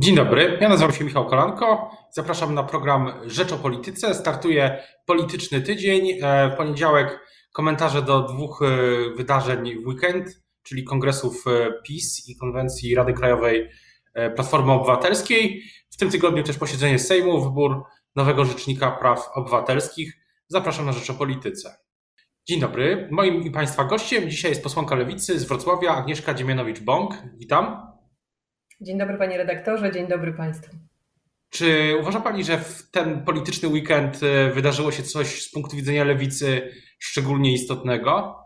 Dzień dobry, ja nazywam się Michał Kolanko. Zapraszam na program Rzecz o Polityce. Startuje polityczny tydzień. E, w poniedziałek komentarze do dwóch e, wydarzeń w weekend, czyli kongresów e, PiS i konwencji Rady Krajowej Platformy Obywatelskiej. W tym tygodniu też posiedzenie Sejmu, wybór nowego Rzecznika Praw Obywatelskich. Zapraszam na Rzecz o Polityce. Dzień dobry. Moim i Państwa gościem dzisiaj jest posłanka Lewicy z Wrocławia Agnieszka Dziemianowicz-Bąk. Witam. Dzień dobry panie redaktorze, dzień dobry państwu. Czy uważa pani, że w ten polityczny weekend e, wydarzyło się coś z punktu widzenia lewicy szczególnie istotnego?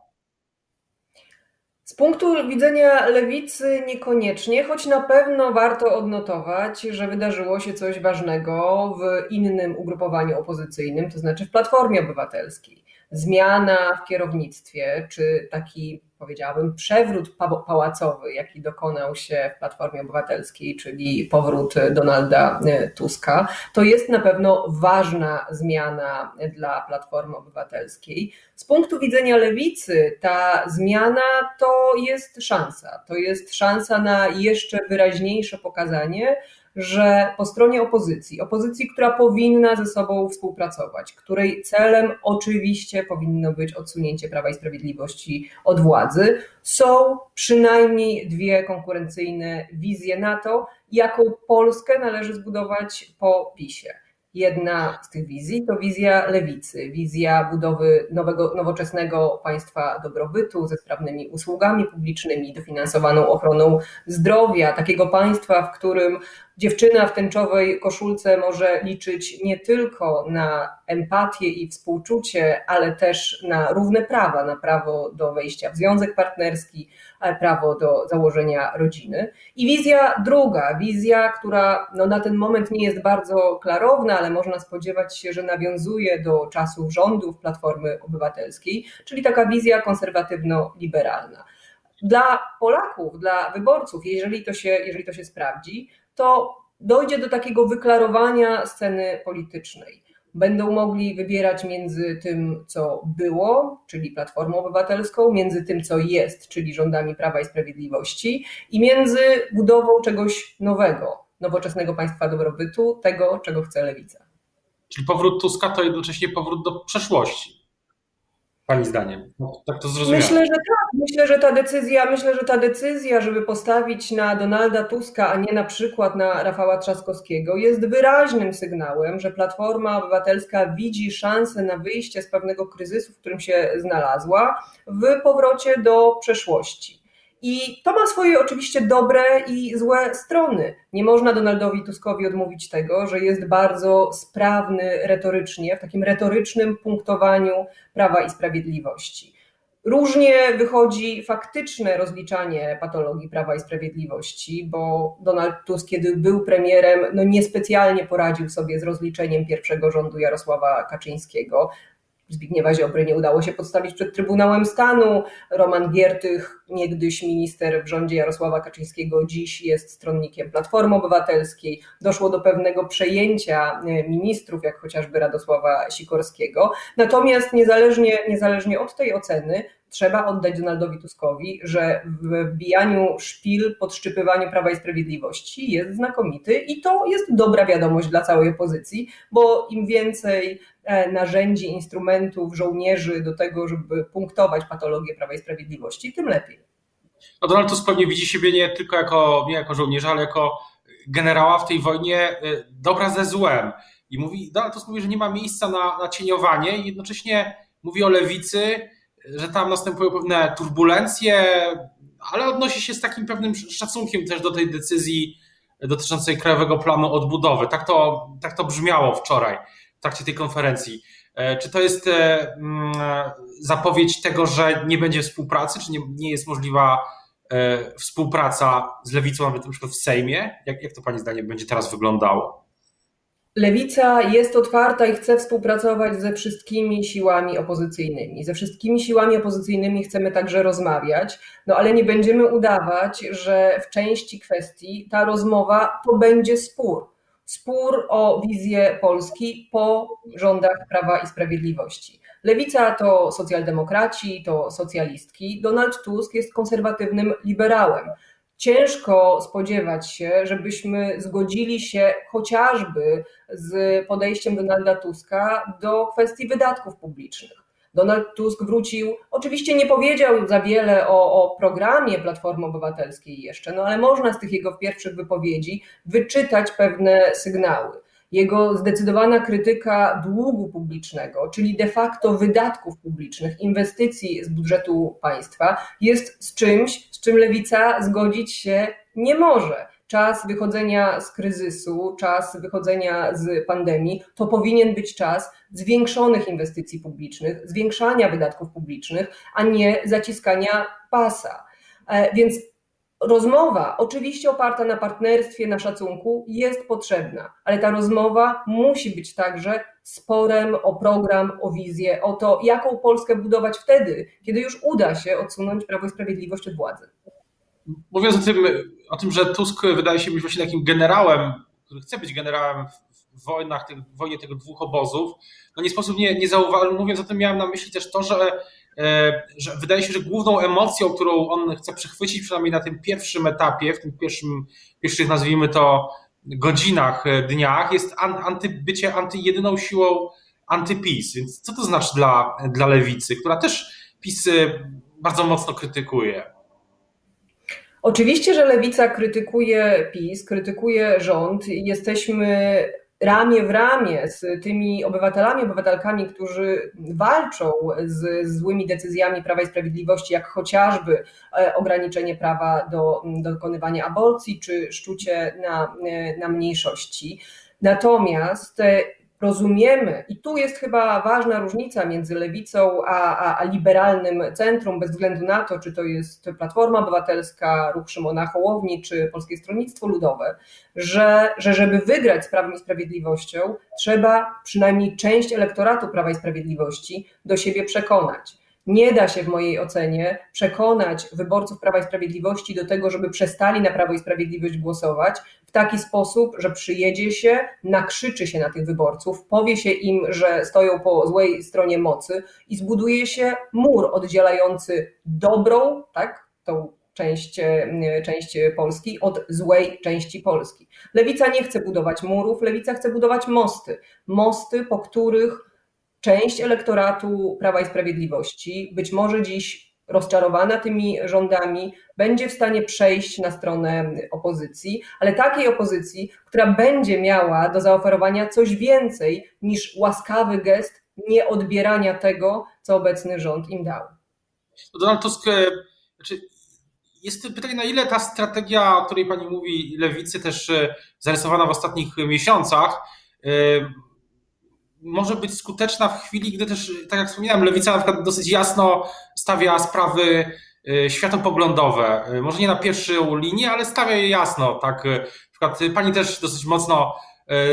Z punktu widzenia lewicy niekoniecznie, choć na pewno warto odnotować, że wydarzyło się coś ważnego w innym ugrupowaniu opozycyjnym, to znaczy w Platformie Obywatelskiej. Zmiana w kierownictwie, czy taki powiedziałabym, przewrót pałacowy, jaki dokonał się w Platformie Obywatelskiej, czyli powrót Donalda e, Tuska, to jest na pewno ważna zmiana dla Platformy Obywatelskiej. Z punktu widzenia lewicy, ta zmiana to jest szansa. To jest szansa na jeszcze wyraźniejsze pokazanie, że po stronie opozycji, opozycji, która powinna ze sobą współpracować, której celem oczywiście powinno być odsunięcie Prawa i Sprawiedliwości od władzy, są przynajmniej dwie konkurencyjne wizje na to, jaką Polskę należy zbudować po PiSie. Jedna z tych wizji to wizja lewicy, wizja budowy nowego, nowoczesnego państwa dobrobytu ze sprawnymi usługami publicznymi, dofinansowaną ochroną zdrowia, takiego państwa, w którym dziewczyna w tęczowej koszulce może liczyć nie tylko na empatię i współczucie, ale też na równe prawa, na prawo do wejścia w związek partnerski, prawo do założenia rodziny. I wizja druga, wizja, która no na ten moment nie jest bardzo klarowna, ale można spodziewać się, że nawiązuje do czasów rządów Platformy Obywatelskiej, czyli taka wizja konserwatywno-liberalna. Dla Polaków, dla wyborców, jeżeli to się, jeżeli to się sprawdzi, to dojdzie do takiego wyklarowania sceny politycznej. Będą mogli wybierać między tym, co było, czyli Platformą Obywatelską, między tym, co jest, czyli rządami Prawa i Sprawiedliwości, i między budową czegoś nowego, nowoczesnego państwa dobrobytu, tego, czego chce lewica. Czyli powrót Tuska to jednocześnie powrót do przeszłości. Pani zdaniem. No, tak to zrozumiałem. Myślę, że tak. Myślę, że ta decyzja, myślę, że ta decyzja, żeby postawić na Donalda Tuska, a nie na przykład na Rafała Trzaskowskiego, jest wyraźnym sygnałem, że Platforma Obywatelska widzi szansę na wyjście z pewnego kryzysu, w którym się znalazła, w powrocie do przeszłości. I to ma swoje oczywiście dobre i złe strony. Nie można Donaldowi Tuskowi odmówić tego, że jest bardzo sprawny retorycznie, w takim retorycznym punktowaniu prawa i sprawiedliwości. Różnie wychodzi faktyczne rozliczanie patologii Prawa i Sprawiedliwości, bo Donald Tusk, kiedy był premierem, no niespecjalnie poradził sobie z rozliczeniem pierwszego rządu Jarosława Kaczyńskiego. Zbigniewa Ziobry nie udało się podstawić przed Trybunałem Stanu. Roman Giertych, niegdyś minister w rządzie Jarosława Kaczyńskiego, dziś jest stronnikiem Platformy Obywatelskiej. Doszło do pewnego przejęcia e, ministrów, jak chociażby Radosława Sikorskiego. Natomiast niezależnie, niezależnie od tej oceny, trzeba oddać Donaldowi Tuskowi, że w wbijaniu szpil, podszczypywaniu Prawa i Sprawiedliwości jest znakomity i to jest dobra wiadomość dla całej opozycji, bo im więcej narzędzi, instrumentów, żołnierzy do tego, żeby punktować patologię Prawa i Sprawiedliwości, tym lepiej. No Donald Tusk pewnie widzi siebie nie tylko jako, nie jako żołnierza, ale jako generała w tej wojnie e, dobra ze złem. I mówi, Donald Tusk mówi, że nie ma miejsca na, na cieniowanie i jednocześnie mówi o lewicy, że tam następują pewne turbulencje, ale odnosi się z takim pewnym szacunkiem też do tej decyzji dotyczącej Krajowego Planu Odbudowy. Tak to, tak to brzmiało wczoraj trakcie tej konferencji. E, czy to jest e, mm, zapowiedź tego, że nie będzie współpracy, czy nie, nie jest możliwa e, współpraca z lewicą nawet na przykład w Sejmie? Jak, jak to Pani zdaniem będzie teraz wyglądało? Lewica jest otwarta i chce współpracować ze wszystkimi siłami opozycyjnymi. Ze wszystkimi siłami opozycyjnymi chcemy także rozmawiać, no ale nie będziemy udawać, że w części kwestii ta rozmowa to będzie spór. Spór o wizję Polski po rządach Prawa i Sprawiedliwości. Lewica to socjaldemokraci, to socjalistki. Donald Tusk jest konserwatywnym liberałem ciężko spodziewać się, żebyśmy zgodzili się chociażby z podejściem Donalda Tuska do kwestii wydatków publicznych. Donald Tusk wrócił, oczywiście nie powiedział za wiele o, o, programie Platformy Obywatelskiej jeszcze, no ale można z tych jego pierwszych wypowiedzi wyczytać pewne sygnały. Jego zdecydowana krytyka długu publicznego, czyli de facto wydatków publicznych, inwestycji z budżetu państwa, jest z czymś, z czym lewica zgodzić się nie może czas wychodzenia z kryzysu, czas wychodzenia z pandemii, to powinien być czas zwiększonych inwestycji publicznych, zwiększania wydatków publicznych, a nie zaciskania pasa. E, więc rozmowa, oczywiście oparta na partnerstwie, na szacunku, jest potrzebna, ale ta rozmowa musi być także sporem o program, o wizję, o to, jaką Polskę budować wtedy, kiedy już uda się odsunąć Prawo i Sprawiedliwość od władzy. Mówiąc o tym, o tym, że Tusk wydaje się być właśnie takim generałem, który chce być generałem w wojnach, w wojnie tego dwóch obozów, no nie sposób nie, nie zauważyć, mówiąc o tym miałem na myśli też to, że, e, że wydaje się, że główną emocją, którą on chce przechwycić, przynajmniej na tym pierwszym etapie, w tym pierwszym, pierwszych nazwijmy to godzinach, e, dniach, jest anty, bycie anty, jedyną siłą antypis. Więc co to znaczy dla, dla lewicy, która też PiS bardzo mocno krytykuje? Oczywiście, że lewica krytykuje PiS, krytykuje rząd. Jesteśmy ramię w ramię z tymi obywatelami, obywatelkami, którzy walczą z złymi decyzjami Prawa i Sprawiedliwości, jak chociażby e, ograniczenie prawa do, do dokonywania aborcji czy szczucie na, e, na mniejszości. Natomiast e, rozumiemy, i tu jest chyba ważna różnica między lewicą a, a, a, liberalnym centrum, bez względu na to, czy to jest Platforma Obywatelska, Ruch Szymona Hołowni, czy Polskie Stronnictwo Ludowe, że, że żeby wygrać z Prawem i Sprawiedliwością, trzeba przynajmniej część elektoratu Prawa i Sprawiedliwości do siebie przekonać. Nie da się w mojej ocenie przekonać wyborców Prawa i Sprawiedliwości do tego, żeby przestali na Prawo i Sprawiedliwość głosować w taki sposób, że przyjedzie się, nakrzyczy się na tych wyborców, powie się im, że stoją po złej stronie mocy i zbuduje się mur oddzielający dobrą, tak, tą część, część Polski od złej części Polski. Lewica nie chce budować murów, lewica chce budować mosty. Mosty, po których część elektoratu Prawa i Sprawiedliwości, być może dziś rozczarowana tymi rządami, będzie w stanie przejść na stronę opozycji, ale takiej opozycji, która będzie miała do zaoferowania coś więcej niż łaskawy gest nieodbierania tego, co obecny rząd im dał. Donald Tusk, e, znaczy jest pytanie, na ile ta strategia, o której pani mówi, lewicy, też e, zarysowana w ostatnich miesiącach, e, może być skuteczna w chwili, gdy też, tak jak wspomniałem, lewica na przykład dosyć jasno stawia sprawy y, światopoglądowe. Y, może nie na pierwszą linię, ale stawia je jasno. Tak? Y, na przykład pani też dosyć mocno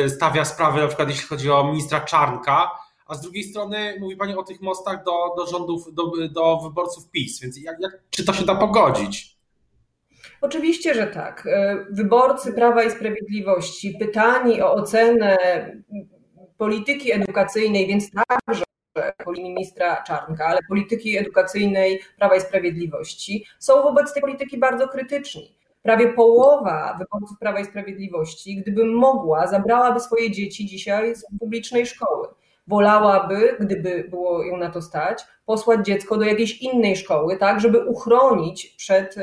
stawia sprawy, na przykład jeśli chodzi o ministra Czarnka, a z drugiej strony mówi Pani o tych mostach do, do rządów, do, do wyborców PiS, więc jak, jak, czy to się da pogodzić? Oczywiście, że tak. Wyborcy Prawa i Sprawiedliwości pytani o ocenę polityki edukacyjnej, więc także ministra Czarnka, ale polityki edukacyjnej Prawa i Sprawiedliwości, są wobec tej polityki bardzo krytyczni. Prawie połowa wyborców Prawa i Sprawiedliwości, gdyby mogła, zabrałaby swoje dzieci dzisiaj z publicznej szkoły wolałaby, gdyby było ją na to stać, posłać dziecko do jakiejś innej szkoły, tak, żeby uchronić przed,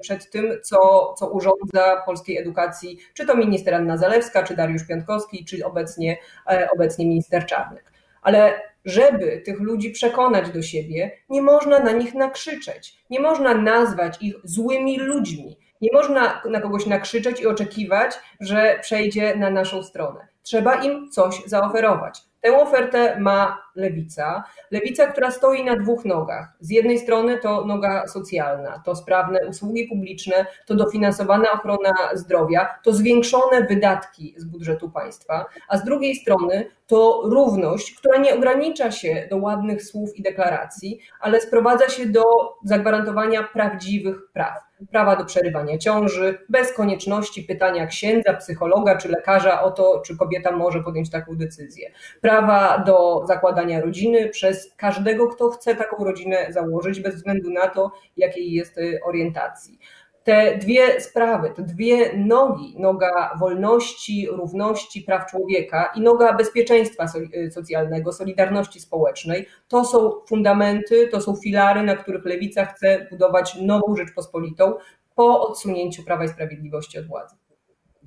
przed tym, co, co urządza polskiej edukacji, czy to minister Anna Zalewska, czy Dariusz Piątkowski, czy obecnie, e, obecnie minister Czarnek. Ale żeby tych ludzi przekonać do siebie, nie można na nich nakrzyczeć, nie można nazwać ich złymi ludźmi, nie można na kogoś nakrzyczeć i oczekiwać, że przejdzie na naszą stronę. Trzeba im coś zaoferować. Tę ofertę ma lewica. Lewica, która stoi na dwóch nogach. Z jednej strony to noga socjalna, to sprawne usługi publiczne, to dofinansowana ochrona zdrowia, to zwiększone wydatki z budżetu państwa, a z drugiej strony to równość, która nie ogranicza się do ładnych słów i deklaracji, ale sprowadza się do zagwarantowania prawdziwych praw prawa do przerywania ciąży, bez konieczności pytania księdza, psychologa czy lekarza o to, czy kobieta może podjąć taką decyzję. Prawa do zakładania rodziny przez każdego, kto chce taką rodzinę założyć, bez względu na to, jakiej jest y, orientacji. Te dwie sprawy, te dwie nogi, noga wolności, równości, praw człowieka i noga bezpieczeństwa socjalnego, solidarności społecznej, to są fundamenty, to są filary, na których lewica chce budować nową Rzeczpospolitą po odsunięciu Prawa i Sprawiedliwości od władzy.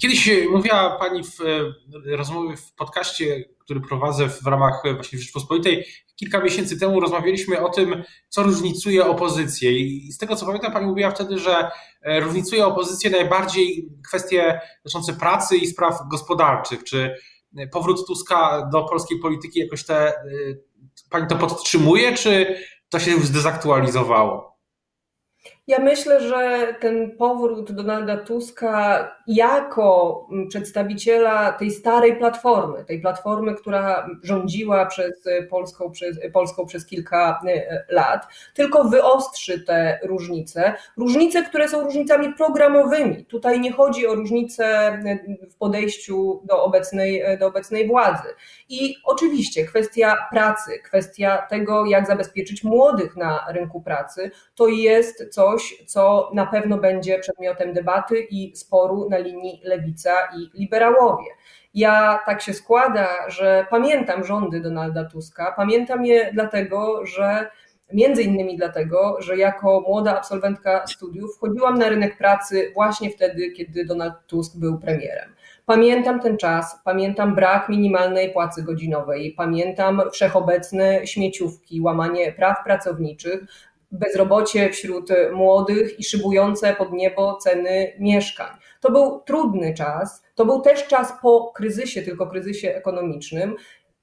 Kiedyś mówiła Pani w rozmowie w podcaście, który prowadzę w ramach właśnie Rzeczpospolitej, kilka miesięcy temu rozmawialiśmy o tym, co różnicuje opozycję. I z tego co pamiętam, Pani mówiła wtedy, że e, różnicuje opozycję najbardziej kwestie dotyczące pracy i spraw gospodarczych. Czy powrót Tuska do polskiej polityki jakoś te. E, pani to podtrzymuje, czy to się już zdezaktualizowało? Ja myślę, że ten powrót Donalda Tuska jako przedstawiciela tej starej platformy, tej platformy, która rządziła przez Polską przez, Polską przez kilka e, lat, tylko wyostrzy te różnice. Różnice, które są różnicami programowymi. Tutaj nie chodzi o różnice w podejściu do obecnej, do obecnej władzy. I oczywiście kwestia pracy, kwestia tego, jak zabezpieczyć młodych na rynku pracy, to jest coś, co na pewno będzie przedmiotem debaty i sporu na linii lewica i liberałowie. Ja tak się składa, że pamiętam rządy Donalda Tuska, pamiętam je dlatego, że Między innymi dlatego, że jako młoda absolwentka studiów wchodziłam na rynek pracy właśnie wtedy, kiedy Donald Tusk był premierem. Pamiętam ten czas, pamiętam brak minimalnej płacy godzinowej, pamiętam wszechobecne śmieciówki, łamanie praw pracowniczych, bezrobocie wśród młodych i szybujące pod niebo ceny mieszkań. To był trudny czas, to był też czas po kryzysie, tylko kryzysie ekonomicznym.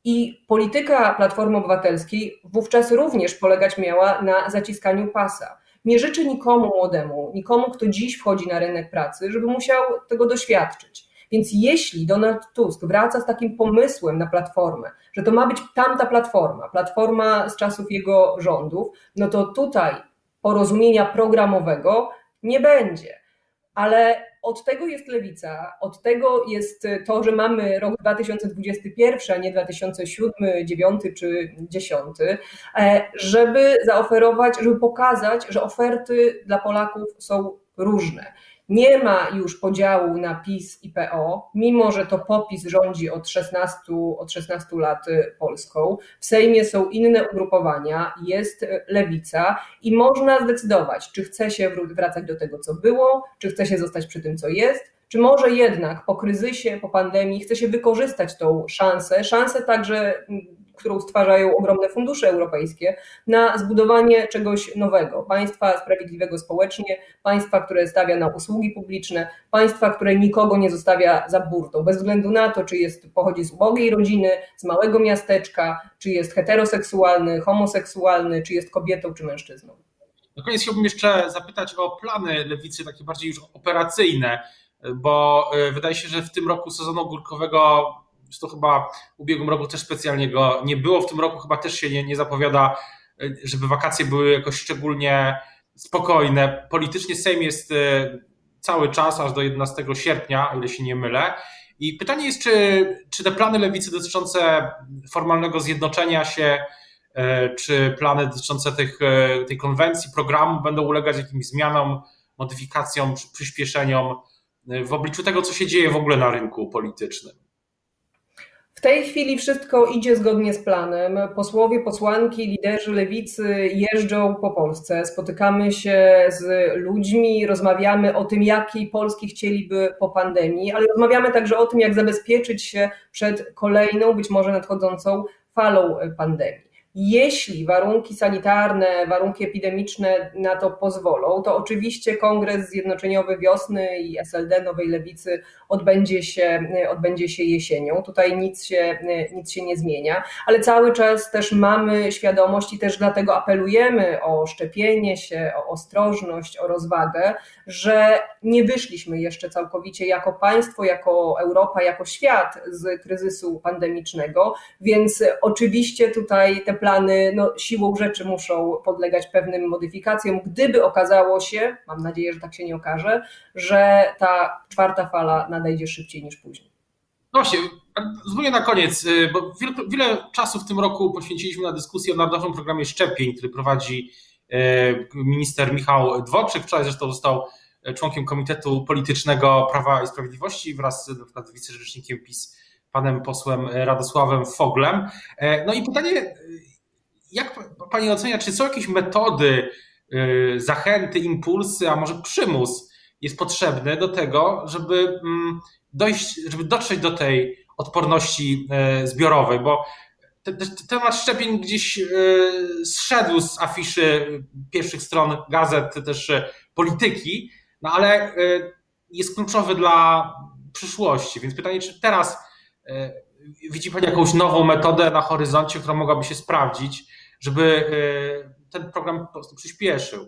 I polityka Platformy Obywatelskiej wówczas również polegać miała na zaciskaniu pasa. Nie życzę nikomu młodemu, nikomu, kto dziś wchodzi na rynek pracy, żeby musiał tego doświadczyć. Więc jeśli Donald Tusk wraca z takim pomysłem na platformę, że to ma być tamta platforma, platforma z czasów jego rządów, no to tutaj porozumienia programowego nie będzie. Ale od tego jest lewica, od tego jest to, że mamy rok 2021, a nie 2007, 2009 czy 2010, e, żeby zaoferować, żeby pokazać, że oferty dla Polaków są różne. Nie ma już podziału na PiS i PO, mimo że to popis rządzi od 16, od 16 lat y, Polską. W Sejmie są inne ugrupowania, jest y, lewica i można zdecydować, czy chce się wracać do tego, co było, czy chce się zostać przy tym, co jest, czy może jednak po kryzysie, po pandemii chce się wykorzystać tą szansę, szansę także którą stwarzają ogromne fundusze europejskie, na zbudowanie czegoś nowego, państwa sprawiedliwego społecznie, państwa, które stawia na usługi publiczne, państwa, które nikogo nie zostawia za burtą, bez względu na to, czy jest, pochodzi z ubogiej rodziny, z małego miasteczka, czy jest heteroseksualny, homoseksualny, czy jest kobietą, czy mężczyzną. Na koniec chciałbym jeszcze zapytać o plany lewicy, takie bardziej już operacyjne, bo e, wydaje się, że w tym roku sezonu ogórkowego to chyba w ubiegłym roku też specjalnie go nie było. W tym roku chyba też się nie, nie zapowiada, żeby wakacje były jakoś szczególnie spokojne. Politycznie Sejm jest e, cały czas, aż do 11 sierpnia, o ile się nie mylę. I pytanie jest, czy, czy te plany lewicy dotyczące formalnego zjednoczenia się, e, czy plany dotyczące tych, tej konwencji, programu będą ulegać jakimś zmianom, modyfikacjom, przyspieszeniom w obliczu tego, co się dzieje w ogóle na rynku politycznym? Tej chwili wszystko idzie zgodnie z planem. Posłowie, posłanki, liderzy lewicy jeżdżą po Polsce, spotykamy się z ludźmi, rozmawiamy o tym, jakiej Polski chcieliby po pandemii, ale rozmawiamy także o tym, jak zabezpieczyć się przed kolejną, być może nadchodzącą falą pandemii. Jeśli warunki sanitarne, warunki epidemiczne na to pozwolą, to oczywiście Kongres Zjednoczeniowy Wiosny i SLD Nowej Lewicy odbędzie się, odbędzie się jesienią. Tutaj nic się, nic się nie zmienia, ale cały czas też mamy świadomość i też dlatego apelujemy o szczepienie się, o ostrożność, o rozwagę, że nie wyszliśmy jeszcze całkowicie jako państwo, jako Europa, jako świat z kryzysu pandemicznego, więc oczywiście tutaj te plany no, siłą rzeczy muszą podlegać pewnym modyfikacjom. Gdyby okazało się, mam nadzieję, że tak się nie okaże, że ta czwarta fala nadejdzie szybciej niż później. No właśnie, zupełnie na koniec, y, bo wiele, czasu w tym roku poświęciliśmy na dyskusję o Narodowym Programie Szczepień, który prowadzi y, minister Michał Dworczyk. Wczoraj zresztą został członkiem Komitetu Politycznego Prawa i Sprawiedliwości wraz z wicerzecznikiem PiS, panem posłem Radosławem Foglem. No i pytanie, jak pani ocenia, czy są jakieś metody, zachęty, impulsy, a może przymus jest potrzebny do tego, żeby mm, dojść, żeby dotrzeć do tej odporności zbiorowej, bo temat szczepień gdzieś e, zszedł z afiszy pierwszych stron gazet, też e, polityki, no ale e, jest kluczowy dla przyszłości. Więc pytanie, czy teraz widzi Pani jakąś nową metodę na horyzoncie, która mogłaby się sprawdzić, żeby ten program po prostu przyspieszył?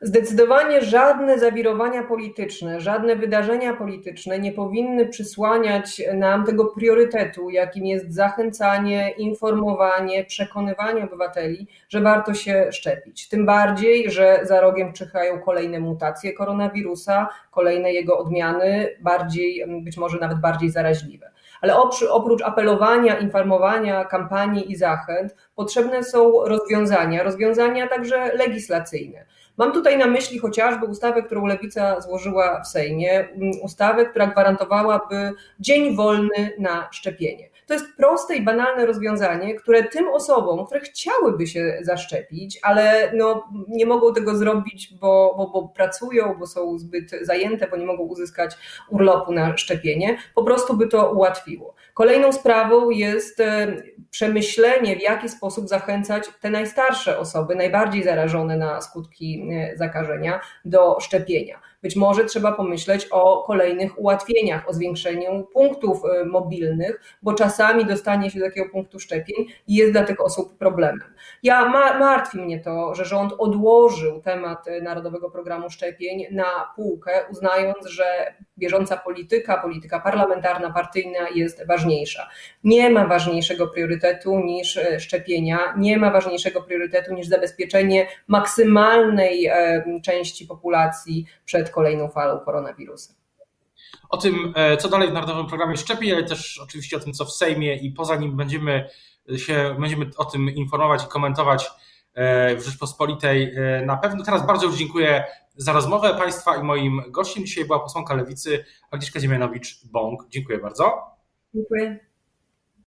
Zdecydowanie żadne zawirowania polityczne, żadne wydarzenia polityczne nie powinny przysłaniać nam tego priorytetu, jakim jest zachęcanie, informowanie, przekonywanie obywateli, że warto się szczepić. Tym bardziej, że za rogiem czyhają kolejne mutacje koronawirusa, kolejne jego odmiany, bardziej, być może nawet bardziej zaraźliwe. Ale oprócz apelowania, informowania, kampanii i zachęt, potrzebne są rozwiązania, rozwiązania także legislacyjne. Mam tutaj na myśli chociażby ustawę, którą Lewica złożyła w Sejmie, mm, ustawę, która gwarantowałaby dzień wolny na szczepienie. To jest proste i banalne rozwiązanie, które tym osobom, które chciałyby się zaszczepić, ale no, nie mogą tego zrobić, bo, bo, bo pracują, bo są zbyt zajęte, bo nie mogą uzyskać urlopu na szczepienie, po prostu by to ułatwiło. Kolejną sprawą jest e, przemyślenie, w jaki sposób zachęcać te najstarsze osoby, najbardziej zarażone na skutki e, zakażenia, do szczepienia. Być może trzeba pomyśleć o kolejnych ułatwieniach, o zwiększeniu punktów e, mobilnych, bo czasami dostanie się do takiego punktu szczepień jest dla tych osób problemem. Ja martwi mnie to, że rząd odłożył temat e, Narodowego Programu Szczepień na półkę, uznając, że bieżąca polityka, polityka parlamentarna, partyjna jest ważniejsza. Nie ma ważniejszego priorytetu niż e, szczepienia, nie ma ważniejszego priorytetu niż zabezpieczenie maksymalnej części populacji przed kolejną falą koronawirusa. O tym, e, co dalej w Narodowym Programie Szczepień, ale też oczywiście o tym, co w Sejmie i poza nim będziemy się, będziemy o tym informować i komentować e, w Rzeczpospolitej e, na pewno. Teraz bardzo już dziękuję za rozmowę Państwa i moim gościem dzisiaj była posłanka Lewicy Agnieszka Ziemianowicz-Bąk. Dziękuję bardzo. Dziękuję.